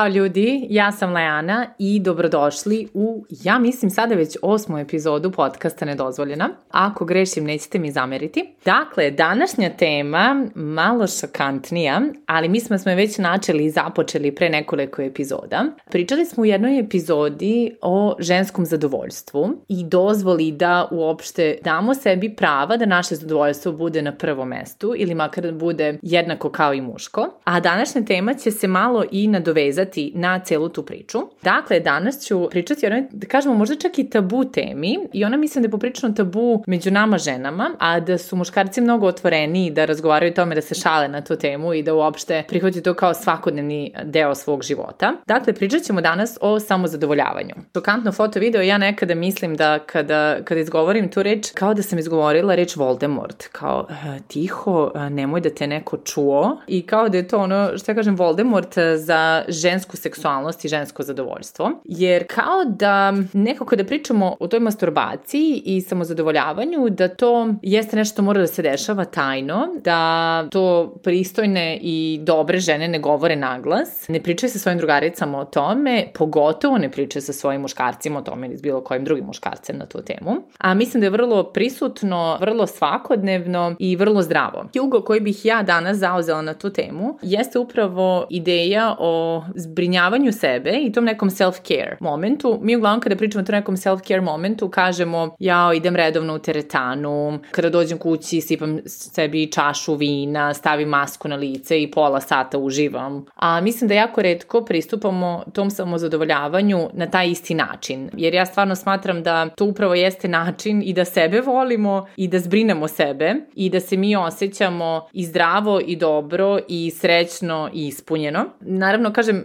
Ćao ljudi, ja sam Leana i dobrodošli u, ja mislim sada već osmu epizodu podcasta Nedozvoljena. Ako grešim, nećete mi zameriti. Dakle, današnja tema malo šokantnija, ali mi smo smo već načeli i započeli pre nekoliko epizoda. Pričali smo u jednoj epizodi o ženskom zadovoljstvu i dozvoli da uopšte damo sebi prava da naše zadovoljstvo bude na prvom mestu ili makar da bude jednako kao i muško. A današnja tema će se malo i nadovezati nadovezati na celu tu priču. Dakle, danas ću pričati o jednoj, da kažemo, možda čak i tabu temi i ona mislim da je poprično tabu među nama ženama, a da su muškarci mnogo otvoreni da razgovaraju o tome, da se šale na tu temu i da uopšte prihvati to kao svakodnevni deo svog života. Dakle, pričat ćemo danas o samozadovoljavanju. Šokantno foto video, ja nekada mislim da kada, kada izgovorim tu reč, kao da sam izgovorila reč Voldemort, kao uh, tiho, uh, nemoj da te neko čuo i kao da je to ono, što ja kažem, Voldemort za žensku seksualnost i žensko zadovoljstvo. Jer kao da nekako da pričamo o toj masturbaciji i samozadovoljavanju, da to jeste nešto što mora da se dešava tajno, da to pristojne i dobre žene ne govore naglas, ne pričaju sa svojim drugaricama o tome, pogotovo ne pričaju sa svojim muškarcima o tome ili s bilo kojim drugim muškarcem na tu temu. A mislim da je vrlo prisutno, vrlo svakodnevno i vrlo zdravo. Jugo koji bih ja danas zauzela na tu temu jeste upravo ideja o zbrinjavanju sebe i tom nekom self-care momentu. Mi uglavnom kada pričamo o tom nekom self-care momentu kažemo ja idem redovno u teretanu, kada dođem kući sipam sebi čašu vina, stavim masku na lice i pola sata uživam. A mislim da jako redko pristupamo tom samozadovoljavanju na taj isti način. Jer ja stvarno smatram da to upravo jeste način i da sebe volimo i da zbrinemo sebe i da se mi osjećamo i zdravo i dobro i srećno i ispunjeno. Naravno, kažem,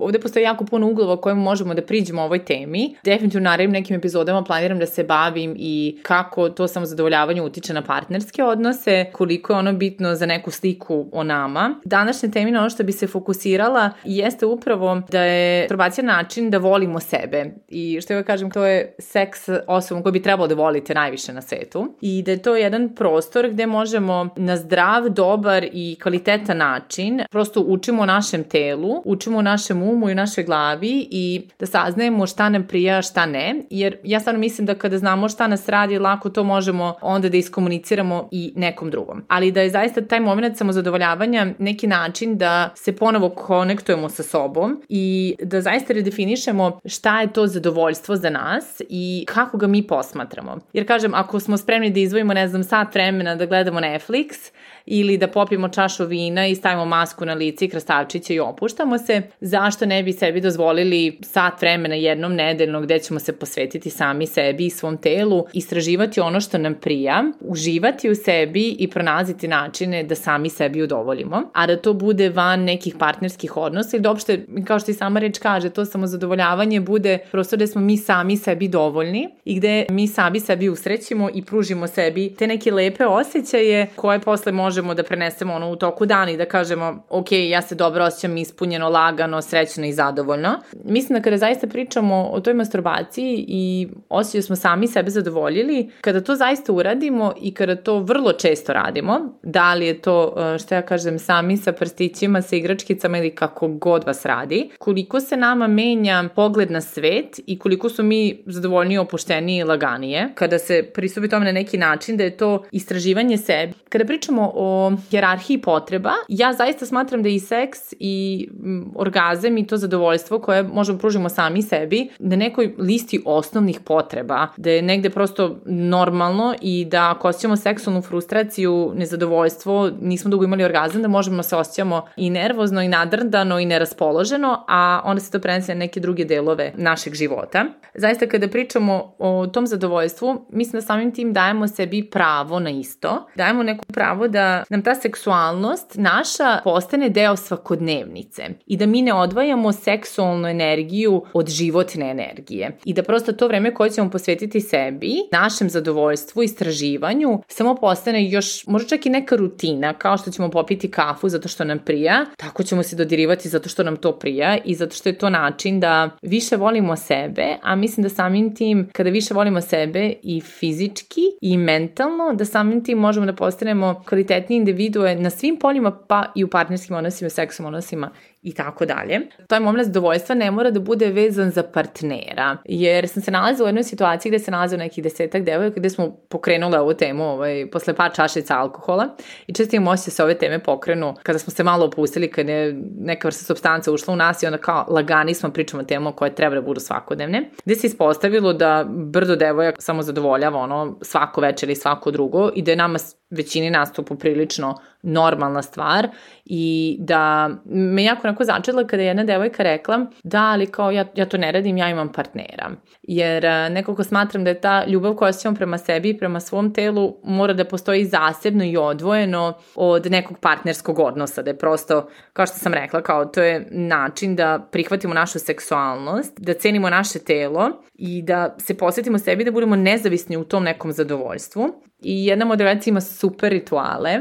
ovde postoji jako puno uglova o kojem možemo da priđemo ovoj temi. Definitivno naravim nekim epizodama planiram da se bavim i kako to samozadovoljavanje utiče na partnerske odnose, koliko je ono bitno za neku sliku o nama. Današnja tema ono što bi se fokusirala jeste upravo da je probacija način da volimo sebe. I što ja kažem, to je seks osobom koju bi trebalo da volite najviše na svetu. I da je to jedan prostor gde možemo na zdrav, dobar i kvalitetan način prosto učimo o našem telu, učimo o našem umu i u našoj glavi i da saznajemo šta nam prija, šta ne, jer ja stvarno mislim da kada znamo šta nas radi, lako to možemo onda da iskomuniciramo i nekom drugom. Ali da je zaista taj moment samozadovoljavanja neki način da se ponovo konektujemo sa sobom i da zaista redefinišemo šta je to zadovoljstvo za nas i kako ga mi posmatramo. Jer kažem, ako smo spremni da izvojimo, ne znam, sat vremena da gledamo Netflix, ili da popijemo čašu vina i stavimo masku na lice i krastavčiće i opuštamo se, zašto ne bi sebi dozvolili sat vremena jednom nedeljno gde ćemo se posvetiti sami sebi i svom telu, istraživati ono što nam prija, uživati u sebi i pronaziti načine da sami sebi udovoljimo, a da to bude van nekih partnerskih odnosa i da uopšte, kao što i sama reč kaže, to samozadovoljavanje bude prostor gde smo mi sami sebi dovoljni i gde mi sami sebi usrećimo i pružimo sebi te neke lepe osjećaje koje posle može možemo da prenesemo ono u toku dana i da kažemo ok, ja se dobro osjećam ispunjeno, lagano, srećno i zadovoljno. Mislim da kada zaista pričamo o toj masturbaciji i osjećaju smo sami sebe zadovoljili, kada to zaista uradimo i kada to vrlo često radimo, da li je to, e, što ja kažem, sami sa prstićima, sa igračkicama ili kako god vas radi, koliko se nama menja pogled na svet i koliko su mi zadovoljniji, opušteniji i laganije, kada se pristupi tome na neki način da je to istraživanje sebe. Kada pričamo o o jerarhiji potreba, ja zaista smatram da i seks i orgazam i to zadovoljstvo koje možemo pružimo sami sebi, da nekoj listi osnovnih potreba, da je negde prosto normalno i da ako osjećamo seksualnu frustraciju, nezadovoljstvo, nismo dugo imali orgazam, da možemo da se osjećamo i nervozno i nadrdano i neraspoloženo, a onda se to prenese na neke druge delove našeg života. Zaista kada pričamo o tom zadovoljstvu, mislim da samim tim dajemo sebi pravo na isto, dajemo neko pravo da nam ta seksualnost naša postane deo svakodnevnice i da mi ne odvajamo seksualnu energiju od životne energije. I da prosto to vreme koje ćemo posvetiti sebi, našem zadovoljstvu, istraživanju, samo postane još možda čak i neka rutina, kao što ćemo popiti kafu zato što nam prija, tako ćemo se dodirivati zato što nam to prija i zato što je to način da više volimo sebe, a mislim da samim tim kada više volimo sebe i fizički i mentalno, da samim tim možemo da postanemo kvalitetni kvalitetnije individue na svim poljima, pa i u partnerskim odnosima, seksualnim odnosima i tako dalje. Taj moment zadovoljstva ne mora da bude vezan za partnera, jer sam se nalazila u jednoj situaciji gde se nalazila nekih desetak devojaka gde smo pokrenule ovu temu ovaj, posle par čašica alkohola i često imam osjećaj da se ove teme pokrenu kada smo se malo opustili, kada je neka vrsta substanca ušla u nas i onda kao lagani smo pričamo temu koje treba da budu svakodnevne, gde se ispostavilo da brdo devojaka samo zadovoljava ono svako večer i svako drugo i da je nama većini nas to poprilično normalna stvar i da me jako onako začela kada je jedna devojka rekla da, ali kao ja, ja to ne radim, ja imam partnera. Jer nekako smatram da je ta ljubav koja osjećam prema sebi i prema svom telu mora da postoji zasebno i odvojeno od nekog partnerskog odnosa, da je prosto, kao što sam rekla, kao to je način da prihvatimo našu seksualnost, da cenimo naše telo i da se posvetimo sebi da budemo nezavisni u tom nekom zadovoljstvu. I jedna moderacija ima super rituale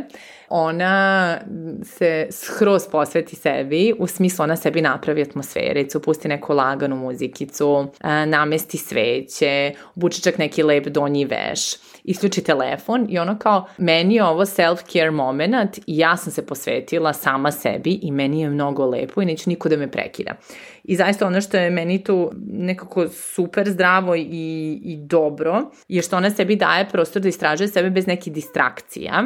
ona se skroz posveti sebi, u smislu ona sebi napravi atmosfericu, pusti neku laganu muzikicu, namesti sveće, obuče čak neki lep donji veš, isključi telefon i ono kao, meni je ovo self-care moment i ja sam se posvetila sama sebi i meni je mnogo lepo i neće niko da me prekida. I zaista ono što je meni tu nekako super zdravo i, i dobro je što ona sebi daje prostor da istražuje sebe bez nekih distrakcija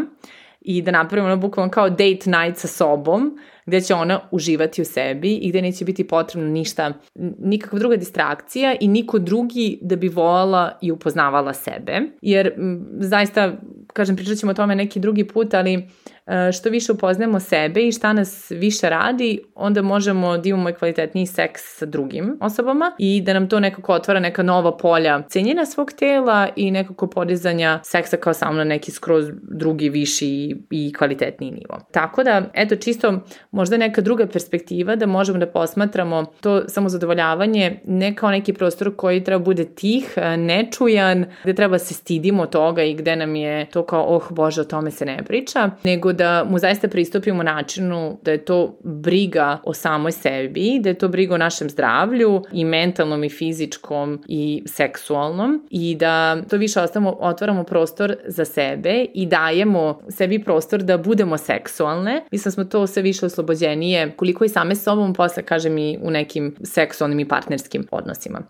i da napravimo ono bukvalno kao date night sa sobom, gde će ona uživati u sebi i gde neće biti potrebno ništa, nikakva druga distrakcija i niko drugi da bi volala i upoznavala sebe. Jer zaista, kažem, pričat ćemo o tome neki drugi put, ali E, što više upoznajemo sebe i šta nas više radi, onda možemo da imamo i kvalitetniji seks sa drugim osobama i da nam to nekako otvara neka nova polja cenjena svog tela i nekako podizanja seksa kao samo na neki skroz drugi, viši i kvalitetniji nivo. Tako da, eto, čisto možda neka druga perspektiva da možemo da posmatramo to samozadovoljavanje ne kao neki prostor koji treba bude tih, nečujan, gde treba se stidimo toga i gde nam je to kao, oh bože, o tome se ne priča, nego da mu zaista pristupimo načinu da je to briga o samoj sebi, da je to briga o našem zdravlju i mentalnom i fizičkom i seksualnom i da to više ostavamo, otvaramo prostor za sebe i dajemo sebi prostor da budemo seksualne. Mislim da smo to sve više oslobođenije koliko i same sobom posle kažem i u nekim seksualnim i partnerskim odnosima.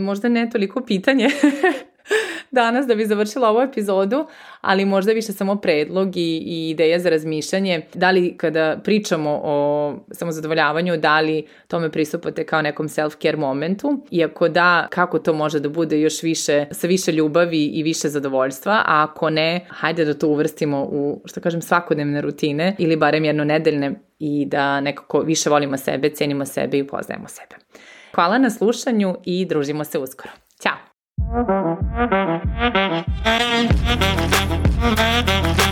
Možda ne toliko pitanje danas da bi završila ovu epizodu, ali možda više samo predlog i, i ideja za razmišljanje. Da li kada pričamo o samozadovoljavanju, da li tome pristupate kao nekom self-care momentu? Iako da, kako to može da bude još više, sa više ljubavi i više zadovoljstva, a ako ne, hajde da to uvrstimo u, što kažem, svakodnevne rutine ili barem jednonedeljne i da nekako više volimo sebe, cenimo sebe i upoznajemo sebe. Hvala na slušanju i družimo se uskoro. Ćao! Thank you.